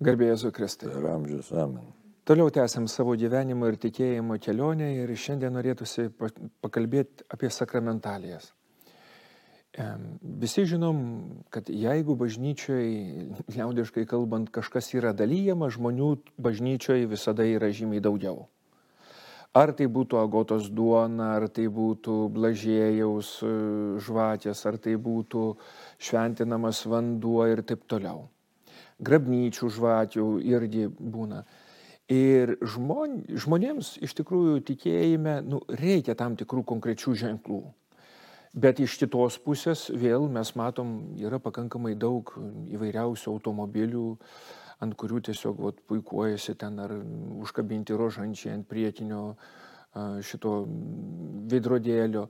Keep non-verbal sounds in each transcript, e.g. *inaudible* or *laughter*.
Garbėjai Kristai. Ir amžius amen. Toliau tęsiam savo gyvenimo ir tikėjimo kelionę ir šiandien norėtųsi pakalbėti apie sakramentalijas. Visi žinom, kad jeigu bažnyčioje, liaudiškai kalbant, kažkas yra dalyjama, žmonių bažnyčioje visada yra žymiai daugiau. Ar tai būtų agotos duona, ar tai būtų blažėjaus e, žvakės, ar tai būtų šventinamas vanduo ir taip toliau grabnyčių žvakių irgi būna. Ir žmon, žmonėms iš tikrųjų tikėjime nu, reikia tam tikrų konkrečių ženklų. Bet iš kitos pusės vėl mes matom, yra pakankamai daug įvairiausių automobilių, ant kurių tiesiog vat, puikuojasi ten ar užkabinti rožančiai ant priekinio šito veidrodėlio.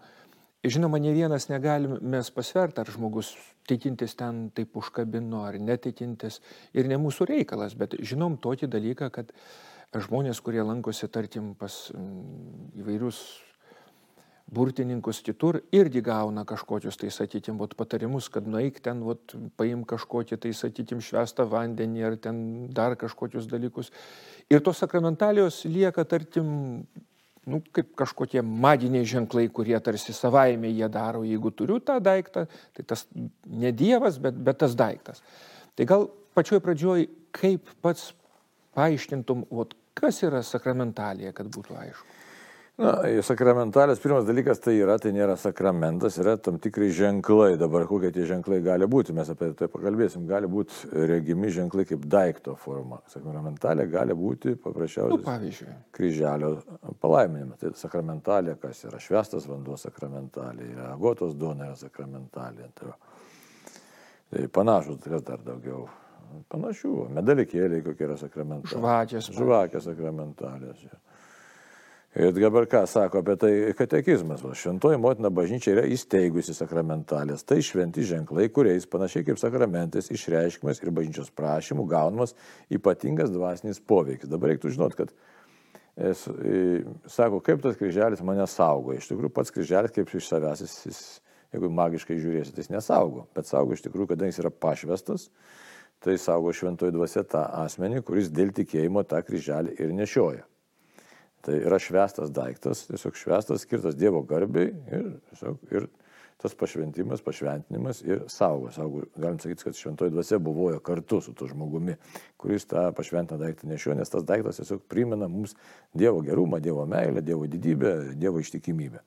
Žinoma, ne vienas negalim mes pasverti, ar žmogus tikintis ten taip užkabino, ar netikintis. Ir ne mūsų reikalas, bet žinom tokį dalyką, kad žmonės, kurie lankosi, tarkim, pas įvairius burtininkus kitur, irgi gauna kažkokius, tai sakytim, vat, patarimus, kad nueik ten, vat, paim kažkokį, tai sakytim, švestą vandenį ar ten dar kažkokius dalykus. Ir tos sakramentalijos lieka, tarkim, nu, kaip kažkokie maginiai ženklai, kurie tarsi savaime jie daro, jeigu turiu tą daiktą, tai tas ne Dievas, bet, bet tas daiktas. Tai gal pačioj pradžioj, kaip pats paaiškintum, ot, kas yra sakramentalija, kad būtų aišku. Na, sakramentalės pirmas dalykas tai yra, tai nėra sakramentas, yra tam tikrai ženklai. Dabar kokie tie ženklai gali būti, mes apie tai pakalbėsim. Gali būti regimi ženklai kaip daikto forma. Sakramentalė gali būti paprasčiausiai. Nu, pavyzdžiui. Kryželio palaiminimas. Tai sakramentalė, kas yra švestas vanduo sakramentalė, yra agotos duona yra sakramentalė. Tai, tai panašus, kas dar daugiau. Panašių, medalikėliai kokie yra sakramentalės. Žvakės. Žvakės sakramentalės. Ja. Ir dabar ką sako apie tai katekizmas. Šventoji motina bažnyčia yra įsteigusi sakramentalės. Tai šventi ženklai, kuriais panašiai kaip sakramentais išreiškimas ir bažnyčios prašymų gaunamas ypatingas dvasinis poveikis. Dabar reiktų žinot, kad es, e, sako, kaip tas kryželis mane saugo. Iš tikrųjų, pats kryželis kaip iš savęs, jis, jis, jeigu magiškai žiūrėsit, jis nesaugo, bet saugo iš tikrųjų, kadangi jis yra pašvestas, tai saugo šventoji dvasia tą asmenį, kuris dėl tikėjimo tą kryželį ir nešioja. Tai yra švestas daiktas, tiesiog švestas, skirtas Dievo garbiai ir, tiesiog, ir tas pašventimas, pašventinimas ir saugo. saugo. Galim sakyti, kad šventoji dvasia buvojo kartu su tuo žmogumi, kuris tą pašventą daiktą nešioja, nes tas daiktas tiesiog primena mums Dievo gerumą, Dievo meilę, Dievo didybę, Dievo ištikimybę.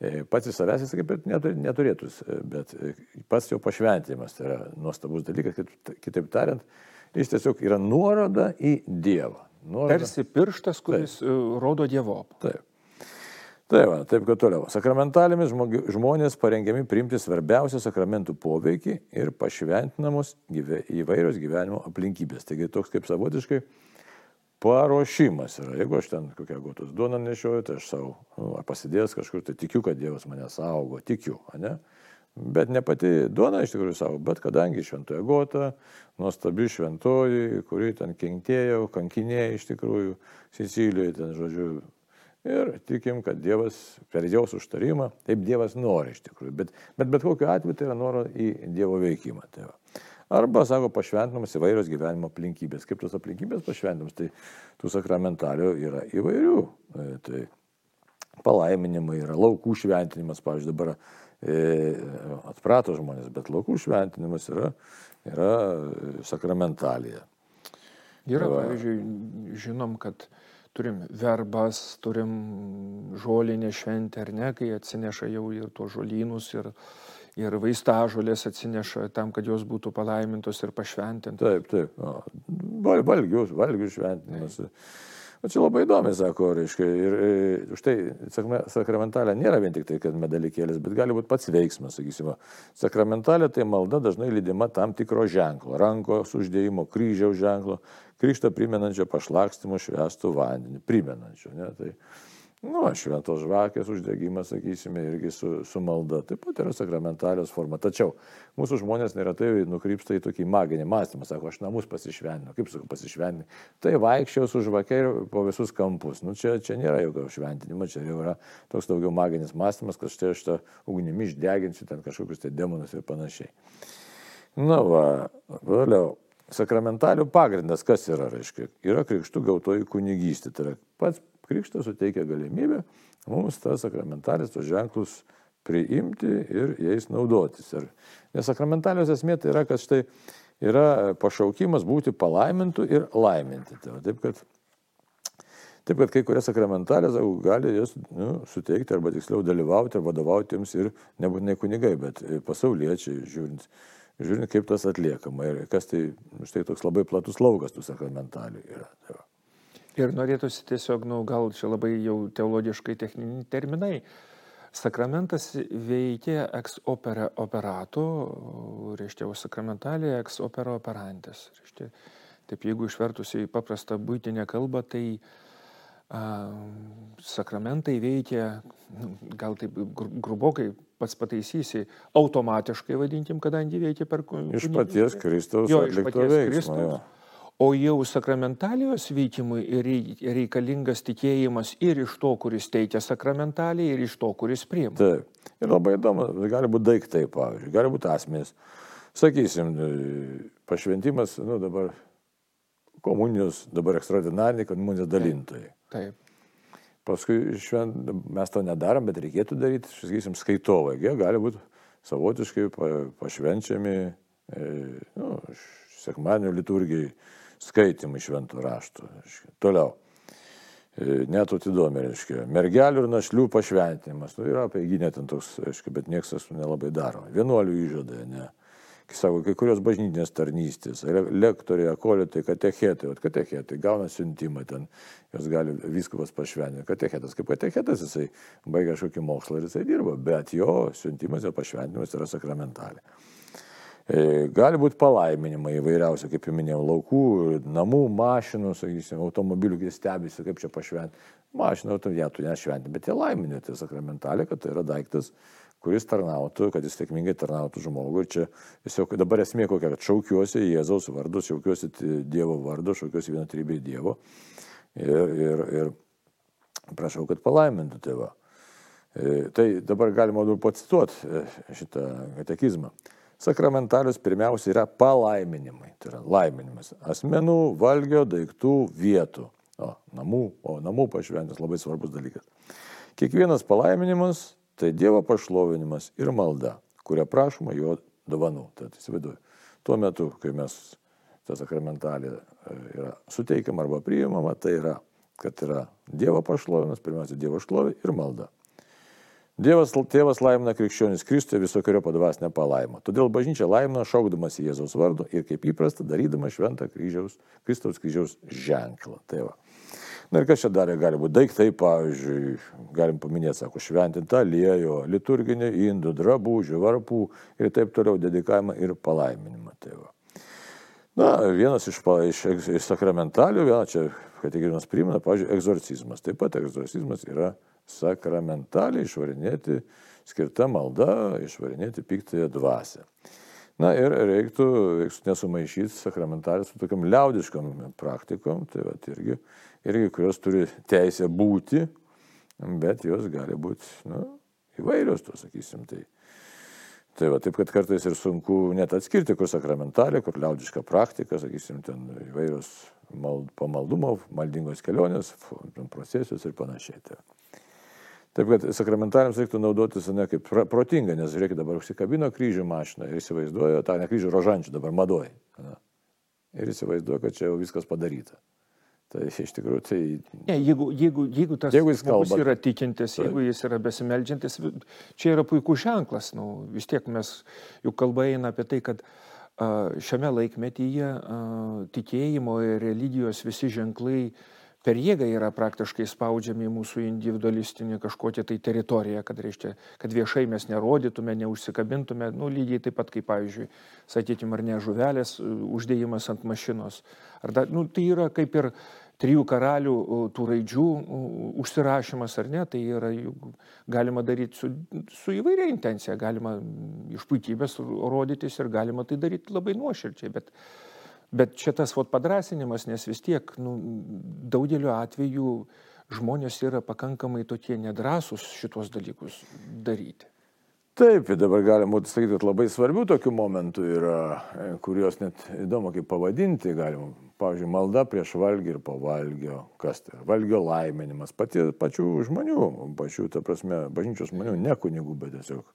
E, pats į savęs jis kaip ir neturėtų, bet pats jo pašventinimas tai yra nuostabus dalykas, kitaip tariant, jis tiesiog yra nuoroda į Dievą. Nuoroda. Tarsi pirštas, kuris taip. E, rodo Dievo. Taip. Tai va, taip kad toliau. Sakramentalėmis žmonės parengiami priimti svarbiausią sakramentų poveikį ir pašventinamos gyve, įvairios gyvenimo aplinkybės. Taigi toks kaip savotiškai paruošimas yra. Jeigu aš ten kokią gotos duoną nešioju, tai aš savo, nu, ar pasidėjęs kažkur, tai tikiu, kad Dievas mane saugo, tikiu, ne? Bet ne pati duona iš tikrųjų savo, bet kadangi šventoje gota, nuostabi šventoji, kuri ten kentėjo, kankinėjo iš tikrųjų Sicilijoje, ten žodžiu. Ir tikim, kad Dievas per Dievo užtarimą, taip Dievas nori iš tikrųjų, bet bet, bet kokiu atveju tai yra noro į Dievo veikimą. Tai va. Arba, sako, pašventinamas įvairios gyvenimo aplinkybės. Kaip tos aplinkybės pašventinamas, tai tų sakramentalių yra įvairių. E, tai palaiminimai yra, laukų šventinimas, pavyzdžiui, dabar atprato žmonės, bet laukų šventinimas yra, yra sakramentalija. Yra, Va. pavyzdžiui, žinom, kad turim verbas, turim žolinę šventę, ar ne, kai atsineša jau ir tuos žolynus, ir, ir vaistažolės atsineša tam, kad jos būtų palaimintos ir pašventintos. Taip, taip. Valgius, valgių šventinimas. Taip. O čia labai įdomi, sako, reiškia, ir, ir už tai sakramentalė nėra vien tik tai, kad medalikėlis, bet gali būti pats veiksmas, sakysime. Sakramentalė tai malda dažnai lydima tam tikro ženklo, rankos uždėjimo, kryžiaus ženklo, krikštą primenančio pašlakstimo švestų vandenį, primenančio. Ne, tai, Nu, šventos žvakės uždegimas, sakysime, irgi su, su malda. Taip pat yra sakramentalios forma. Tačiau mūsų žmonės neretai nukrypsta į tokį maginį mąstymą. Sako, aš namus pasišventinu. Kaip sakau, pasišventinu? Tai vaikščiau su žvakė ir po visus kampus. Nu, čia, čia nėra jokio šventinimo, čia jau yra toks daugiau maginis mąstymas, kad štai aš tą ugnimi išdeginsiu ten kažkokius tai demonus ir panašiai. Na va, vėliau. sakramentalių pagrindas, kas yra, reiškia, yra krikštų gautoji kunigystė. Tai yra pats krikštas suteikia galimybę mums tas sakramentalius tos ženklus priimti ir jais naudotis. Ir, nes sakramentalijos esmė tai yra, kad štai yra pašaukimas būti palaimintų ir laiminti. Tai taip, kad, taip, kad kai kurie sakramentalės gali jas nu, suteikti arba tiksliau dalyvauti ar vadovauti jums ir nebūtinai kunigai, bet pasauliečiai žiūrint žiūrint, kaip tas atliekama ir kas tai, štai toks labai platus laukas tų sakramentalių yra. Tai va. Ir norėtųsi tiesiog, nu, gal čia labai jau teologiškai techniniai terminai. Sakramentas veikia ex opera operato, reiškia, o sakramentalė ex opera operantis. Reiškia, taip, jeigu išvertus į paprastą būtinę kalbą, tai a, sakramentai veikia, nu, gal taip grubokai pats pataisysi, automatiškai vadinkim, kadangi veikia per kūną. Iš paties Kristaus jo, atlikto veiksmo. Jo. O jau sakramentalijos veikimui reikalingas tikėjimas ir iš to, kuris teikia sakramentaliai, ir iš to, kuris priima. Taip. Ir labai įdomu, gali būti daiktai, pavyzdžiui, gali būti asmenys. Sakysim, pašventimas, nu dabar komunijos, dabar ekstraordinariniai komunijos dalintojai. Taip. Paskui švent, mes to nedarom, bet reikėtų daryti, sakysim, skaitovai. Jie gali būti savotiškai pašvenčiami e, nu, sekmadienio liturgijai skaitimai šventų raštų. Toliau. E, net atidomi, reiškia, mergelių ir našlių pašventinimas. Nu, yra apie įginę ten toks, reiškia, bet niekas tas nelabai daro. Vienuolių įžadai, ne sako, kai kurios bažnytinės tarnystės, lektoriai, akolitai, katechetai, o katechetai gauna siuntimą ten, jos gali viskupas pašventinti. Katechetas kaip katechetas, jisai baigia kažkokį mokslą ir jisai dirba, bet jo siuntimas ir pašventinimas yra sakramentalė. E, gali būti palaiminimai įvairiausi, kaip jau minėjau, laukų, namų, mašinų, sakysim, automobilių, kai stebisi, kaip čia pašventi. Mašiną, tu ją tu nešventi, bet jie laiminė, tai sakramentalė, kad tai yra daiktas, kuris tarnautų, kad jis sėkmingai tarnautų žmogui. Ir čia tiesiog dabar esmė kokia, kad šaukiuosi Jėzaus vardu, šaukiuosi Dievo vardu, šaukiuosi vieną trybę Dievo. Ir, ir, ir prašau, kad palaimintų tėvą. E, tai dabar galima dabar pacituoti e, šitą katekizmą. Sakramentalius pirmiausia yra palaiminimai, tai yra laiminimas asmenų, valgio, daiktų, vietų. O, namų, o namų pašventis labai svarbus dalykas. Kiekvienas palaiminimas Tai Dievo pašlovinimas ir malda, kuria prašoma jo dovanų. Tad įsivaizduoju, tuo metu, kai mes ta sakramentalė e, yra suteikiama arba priimama, tai yra, kad yra Dievo pašlovinimas, pirmiausia, Dievo šlovė ir malda. Dievas, tėvas laimina krikščionis Kristuje visokiojo padvasinę palaimą. Todėl bažnyčia laimina šaukdamas į Jėzaus vardu ir kaip įprasta darydama šventą kryžiaus, Kristaus kryžiaus ženklą. Tai va. Na ir kas čia darė, gali būti daiktai, pavyzdžiui, galim paminėti, sako, šventinta aliejų, liturginį indų, drabužių, varpų ir taip toliau, dedikavimą ir palaiminimą. Tai va. Na, vienas iš, iš, iš sakramentalių, vienas čia, kad tikėjimas primena, pavyzdžiui, egzorcizmas. Taip pat egzorcizmas yra sakramentaliai išvarinėti, skirta malda, išvarinėti piktąją dvasę. Na ir reiktų, reiktų nesumaišyti sakramentalį su tokiam liaudiškom praktikom, tai va, irgi irgi kurios turi teisę būti, bet jos gali būti nu, įvairios, to sakysim. Tai, tai va, taip, kad kartais ir sunku net atskirti, kur sakramentalė, kur liaudiška praktika, sakysim, ten įvairios mald, pamaldumo, maldingos kelionės, procesijos ir panašiai. Tai. Taip kad sakramentaliams reiktų naudotis ne kaip protinga, nes žiūrėkit, dabar užsikabino kryžių mašiną ir įsivaizduoja, tą ne kryžių rožančių dabar madoja. Ir įsivaizduoja, kad čia jau viskas padaryta. Tai iš tikrųjų tai... Ne, jeigu, jeigu, jeigu tas jeigu žmogus kalba, yra tikintis, tai. jeigu jis yra besimeldžiantis, čia yra puikus ženklas. Nu, vis tiek mes, juk kalba eina apie tai, kad uh, šiame laikmetyje uh, tikėjimo ir religijos visi ženklai per jėgą yra praktiškai spaudžiami mūsų individualistinį kažkokią tai teritoriją, kad, reiškia, kad viešai mes nerodytume, neužsikabintume, nu, lygiai taip pat kaip, pavyzdžiui, sakykime, ar ne žuvelės uždėjimas ant mašinos. Ar da, nu, tai yra kaip ir trijų karalių tų raidžių užsirašymas ar ne, tai yra galima daryti su, su įvairia intencija, galima iš puikybės rodytis ir galima tai daryti labai nuoširdžiai, bet, bet šitas vot padrasinimas, nes vis tiek nu, daugeliu atveju žmonės yra pakankamai tokie nedrasus šitos dalykus daryti. Taip, dabar galima būtų sakyti, kad labai svarbių tokių momentų yra, e, kuriuos net įdomu kaip pavadinti galima. Pavyzdžiui, malda prieš valgį ir po valgio. Kas tai? Valgio laiminimas. Pati, pačių žmonių, pačių, ta prasme, bažnyčios žmonių, ne kunigų, bet tiesiog.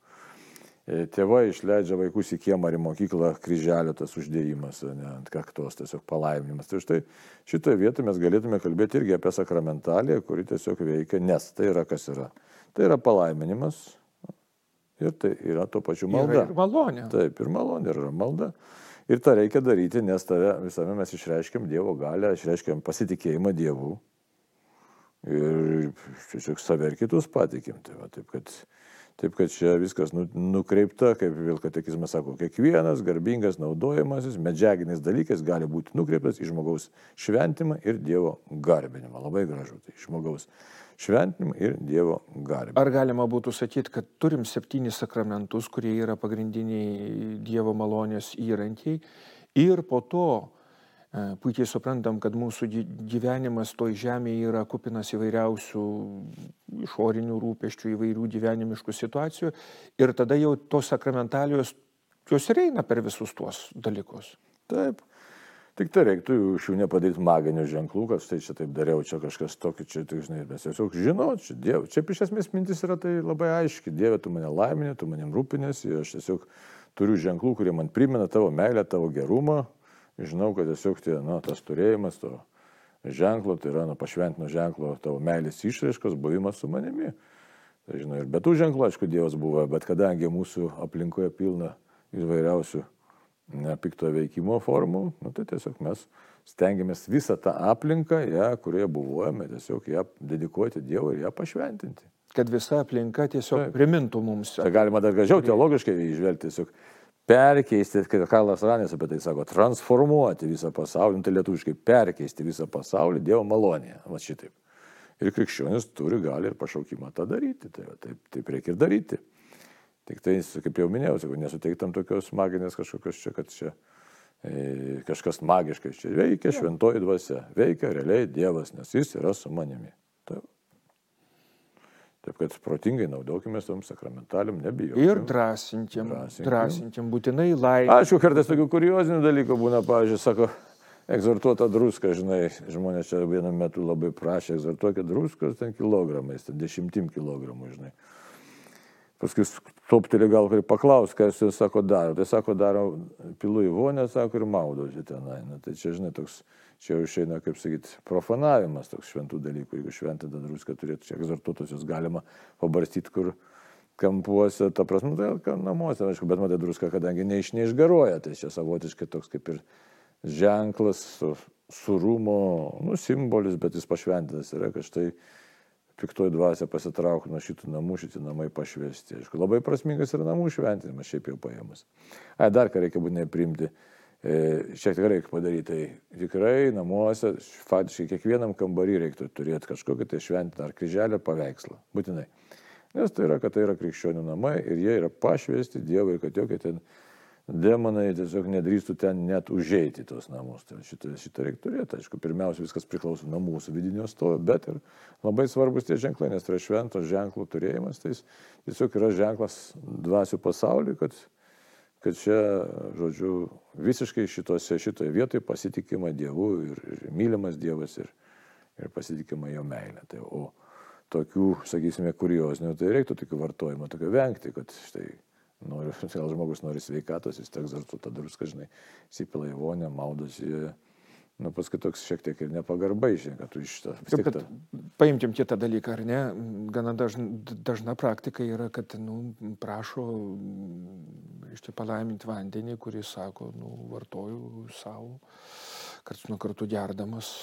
E, tėvai išleidžia vaikus į kiemą ar į mokyklą, kryželio tas uždėjimas, ne ant kaktos, tiesiog palaiminimas. Tai štai šitoje vietoje mes galėtume kalbėti irgi apie sakramentaliją, kuri tiesiog veikia, nes tai yra kas yra. Tai yra palaiminimas, Ir tai yra tuo pačiu malda. Ir malonė. Taip, ir malonė yra malda. Ir tą reikia daryti, nes tave visame mes išreiškiam Dievo galę, išreiškiam pasitikėjimą Dievu. Ir tiesiog save ir kitus patikim. Tai va, taip, kad, taip, kad čia viskas nu, nukreipta, kaip vėl katekizmas sako, kiekvienas garbingas naudojimasis medžiaginiais dalykais gali būti nukreiptas į žmogaus šventimą ir Dievo garbinimą. Labai gražu. Tai žmogaus šventinimą ir Dievo garbę. Ar galima būtų sakyti, kad turim septynis sakramentus, kurie yra pagrindiniai Dievo malonės įrankiai ir po to puikiai suprantam, kad mūsų gyvenimas toj žemėje yra kupinas įvairiausių išorinių rūpeščių, įvairių gyvenimiškų situacijų ir tada jau tos sakramentalijos, jos ir eina per visus tuos dalykus. Taip. Tik tai reiktų iš jų nepadaryti maginių ženklų, kad štai čia taip dariau, čia kažkas tokio, čia, tai, žinai, mes tiesiog žinot, čia Dievo. Čia iš esmės mintis yra tai labai aiški. Dieve, tu mane laiminė, tu manim rūpinėsi, aš tiesiog turiu ženklų, kurie man primena tavo meilę, tavo gerumą. Žinau, kad tiesiog tie, na, tas turėjimas to ženklo, tai yra, na, pašventino ženklo tavo meilės išraiškos, buvimas su manimi. Tai žinai, ir be tų ženklų, aišku, Dievas buvo, bet kadangi mūsų aplinkoje pilna įvairiausių pikto veikimo formų, nu, tai tiesiog mes stengiamės visą tą aplinką, ja, kurioje buvome, tiesiog ją dedikuoti Dievui ir ją pašventinti. Kad visa aplinka tiesiog Taip. primintų mums. Tai galima dar gražiau teologiškai išvelgti, tiesiog perkeisti, kaip Karlas Ranės apie tai sako, transformuoti visą pasaulį, nu, tai lietuviškai perkeisti visą pasaulį Dievo malonėje. Va šitaip. Ir krikščionis turi gali ir pašaukimą tą daryti. Tai taip, taip reikia ir daryti. Tik tai, kaip jau minėjau, sakau, nesuteiktam tokios maginės kažkokios čia, kad čia e, kažkas magiškai čia veikia, šventoji dvasia, veikia realiai Dievas, nes jis yra su manimi. Taip. Taip kad protingai naudokime tom sakramentalium, nebijokime. Ir drąsintim, drąsintim, drąsintim būtinai laimė. Aišku, kartais tokių kuriozinių dalykų būna, pavyzdžiui, sako, egzortuota druska, žinai, žmonės čia vienu metu labai prašė, egzortuokit druskos ten kilogramais, ten dešimtim kilogramų, žinai. Paskui toptelė gal ir paklaus, ką jis sako daro. Tai sako, daro pilu į vonę, sako ir maudosi tenai. Na, tai čia, žinai, toks, čia jau išeina, kaip sakyti, profanavimas toks šventų dalykų. Jeigu šventą druską turėtų, čia egzortuotosius galima pabarstyti kur kampuose, ta prasme, tai gal namuose, aišku, bet matai druska, kadangi neiš, neišgaruoja, tai čia savotiškai toks kaip ir ženklas, surumo, nu, simbolis, bet jis pašventintas yra, kad štai piktoji dvasia pasitrauk nuo šitų namų, šitie namai pašvesti. Aišku, labai prasmingas yra namų šventinimas, šiaip jau paėmus. A, dar ką reikia būtinai priimti, e, šiek tiek reikia padaryti, tai tikrai namuose, faktiškai kiekvienam kambarį reiktų turėti kažkokį tai šventinį ar kryželį ar paveikslą. Būtinai. Nes tai yra, kad tai yra krikščionių namai ir jie yra pašvesti Dievui, kad jokie ten demonai tiesiog nedrįstų ten net užeiti tos namus. Tai šitą, šitą reikia turėti. Aišku, pirmiausia, viskas priklauso nuo mūsų vidinio stovo, bet ir labai svarbus tie ženklai, nes tai yra šventos ženklų turėjimas. Tai tiesiog yra ženklas dvasių pasauliui, kad, kad čia, žodžiu, visiškai šitose, šitoje vietoje pasitikima Dievu ir, ir mylimas Dievas ir, ir pasitikima jo meilė. Tai, o tokių, sakysime, kuriozinių, tai reiktų tokių vartojimo, tokio vengti, kad štai nori, *laughs* gal žmogus nori sveikatos, jis teks dar tu tą druską, žinai, įsipila į vonę, maudosi. Nu, paskui toks šiek tiek ir nepagarbai, žinai, kad tu iš to. Ta... Paimtim kitą dalyką, ar ne? Gana dažna, dažna praktika yra, kad nu, prašo, reiškia, palaiminti vandenį, kuris sako, nu, vartoju savo, karts nuo kartų gerdamas.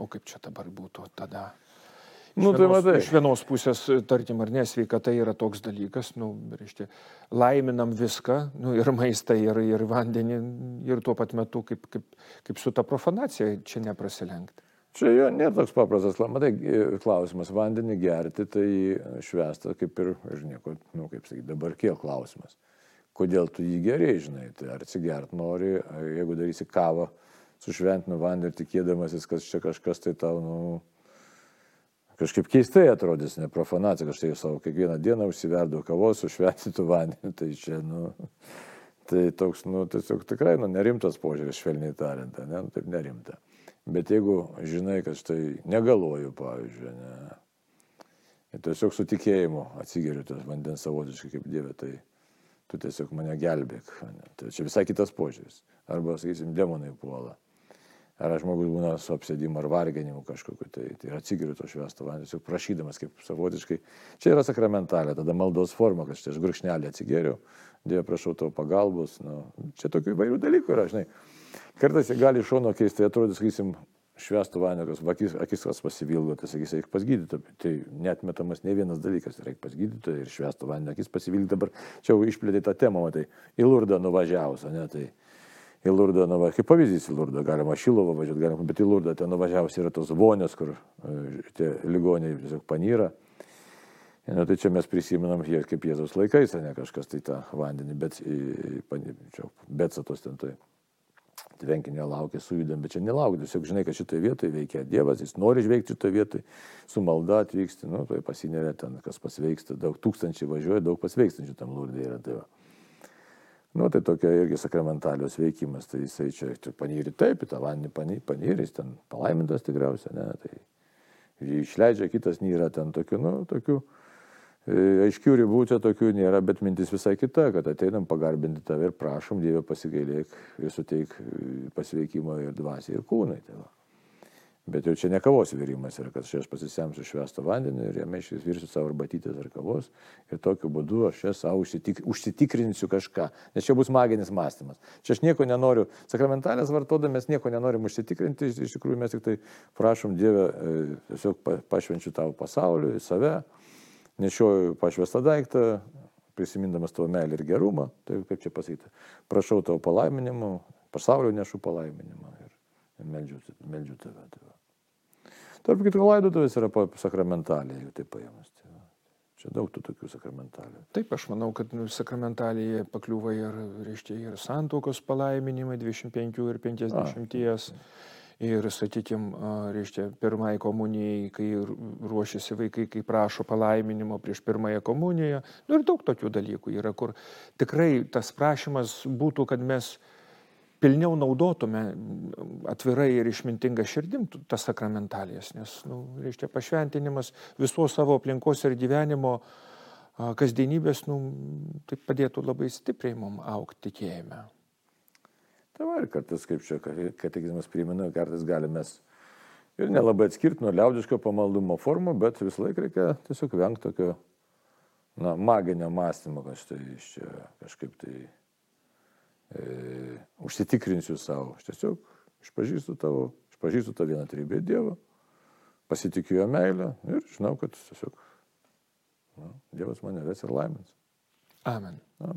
O kaip čia dabar būtų tada? Nu, tai matai. Iš vienos pusės, tarkim, ar ne, sveikata yra toks dalykas, nu, reiškia, laiminam viską, nu, ir maistą, ir, ir vandenį, ir tuo pat metu, kaip, kaip, kaip su ta profanacija, čia neprasilenkti. Čia jo nėra toks paprastas, matai, klausimas, vandenį gerti, tai švesta kaip ir, ir nieko, nu, kaip sakyti, dabar kiek klausimas. Kodėl tu jį geriai, žinai, tai ar atsigert nori, jeigu darysi kavą su šventinu vandeniu ir tikėdamasis, kad čia kažkas tai tau, nu, kažkaip keistai atrodys, ne profanacija, kad štai savo kiekvieną dieną užsiverdu kavos, užšventytų vandenį. Tai čia, nu, tai toks, nu, tiesiog tikrai, nu, nerimtas požiūris, švelniai tariant, ne, nu, taip nerimta. Bet jeigu žinai, kad štai negaloju, pavyzdžiui, ne, ir tiesiog su tikėjimu atsigeriu tas vandens savotiškai kaip Dieve, tai tu tiesiog mane gelbėk. Ne. Tai čia visai kitas požiūris. Arba, sakysim, demonai puola ar žmogus būna su apsėdimu ar varginimu kažkokiu, tai, tai atsigiriu to šviesto vandenį, tiesiog prašydamas kaip savotiškai. Čia yra sakramentalė, tada maldos forma, kad aš gurkšnelį atsigeriu, Dieve prašau tavo pagalbos. Nu, čia tokių įvairių dalykų yra, žinai. Kartais gali iš šono keistai atrodyti, sakysim, švestų vandenį, akis, akis kas pasivilgo, tai sakys, reikia pas gydytoją. Tai netmetamas ne vienas dalykas, reikia pas gydytoją ir švestų vandenį, akis pasivilgo. Dabar čia jau išplėtė tą temą, tai į Lurdą nuvažiavus, ne, tai į Lurdą, nu, va, kaip pavyzdys į Lurdą, galima Šilovą važiuoti, galima, bet į Lurdą ten nuvažiavus yra tos vonės, kur e, tie ligoniai tiesiog panyra. Nu, tai čia mes prisimenam jie kaip Jėzaus laikais, ne kažkas tai tą vandenį, bet, čia, bet satos ten tai. Tvenkinio laukia, sujudam, bet čia nelaukia, tiesiog žinai, kad šitoje vietoje veikia Dievas, jis nori žveikti šitoje vietoje, su malda atvyksti, nu, tai pasineria ten, kas pasveiksta, daug tūkstančiai važiuoja, daug pasveikstančių tam lurdė yra. Tai va. Nu, tai tokia irgi sakramentalios veikimas, tai jisai čia, čia panyri taip, į tą vandenį panyri, jis ten palaimintas tikriausiai, ne, tai jį išleidžia, kitas nėra ten tokių, nu, tokių e, aiškių ribų čia tokių nėra, bet mintis visai kita, kad ateinam pagarbinti tave ir prašom Dievę pasigailėk ir suteik e, pasveikimo ir dvasiai ir kūnai. Tai va. Bet jau čia ne kavos virimas yra, kad aš pasisemsiu švestą vandenį ir jame išvirsiu savo arbatytės ar kavos. Ir tokiu būdu aš čia savo užsitik, užsitikrinsiu kažką, nes čia bus maginis mąstymas. Čia aš nieko nenoriu, sakramentalės vartodami mes nieko nenorim užsitikrinti, iš tikrųjų mes tik tai prašom Dievę, e, tiesiog pašvenčiu tavo pasaulį, save, nešioju pašvestą daiktą, prisimindamas tavo meilį ir gerumą, tai kaip čia pasakyti, prašau tavo palaiminimo, pasaulio nešu palaiminimą ir, meldžiu, meldžiu tave. Tai Tarp kitko, laidotuvės yra sakramentalė, jeigu taip paėmus. Tai čia daug tų tokių sakramentalių. Taip, aš manau, kad nu, sakramentalėje pakliūva ir, reiškia, ir santokos palaiminimai 25 ir 50. A. Ir, sakykime, reiškia, pirmai komunijai, kai ruošiasi vaikai, kai prašo palaiminimo prieš pirmąją komuniją. Nu, ir daug tokių dalykų yra, kur tikrai tas prašymas būtų, kad mes pilniau naudotume atvirai ir išmintinga širdim tas sakramentalijas, nes, nu, reiškia, pašventinimas visos savo aplinkos ir gyvenimo kasdienybės, nu, tai padėtų labai stipriai mums aukti tikėjime. Tai va, ir kartais, kaip čia katekizmas primena, kartais galime ir nelabai atskirti nuo liaudiško pamaldumo formų, bet visą laiką reikia tiesiog vengti tokio, na, maginio mąstymo, kad štai iš čia kažkaip tai e, užsitikrinsiu savo. Aš tiesiog išpažįstu tavo, išpažįstu tą vieną trybę Dievą, pasitikiu jo meilę ir žinau, kad tiesiog na, Dievas mane ves ir laimins. Amen. Na.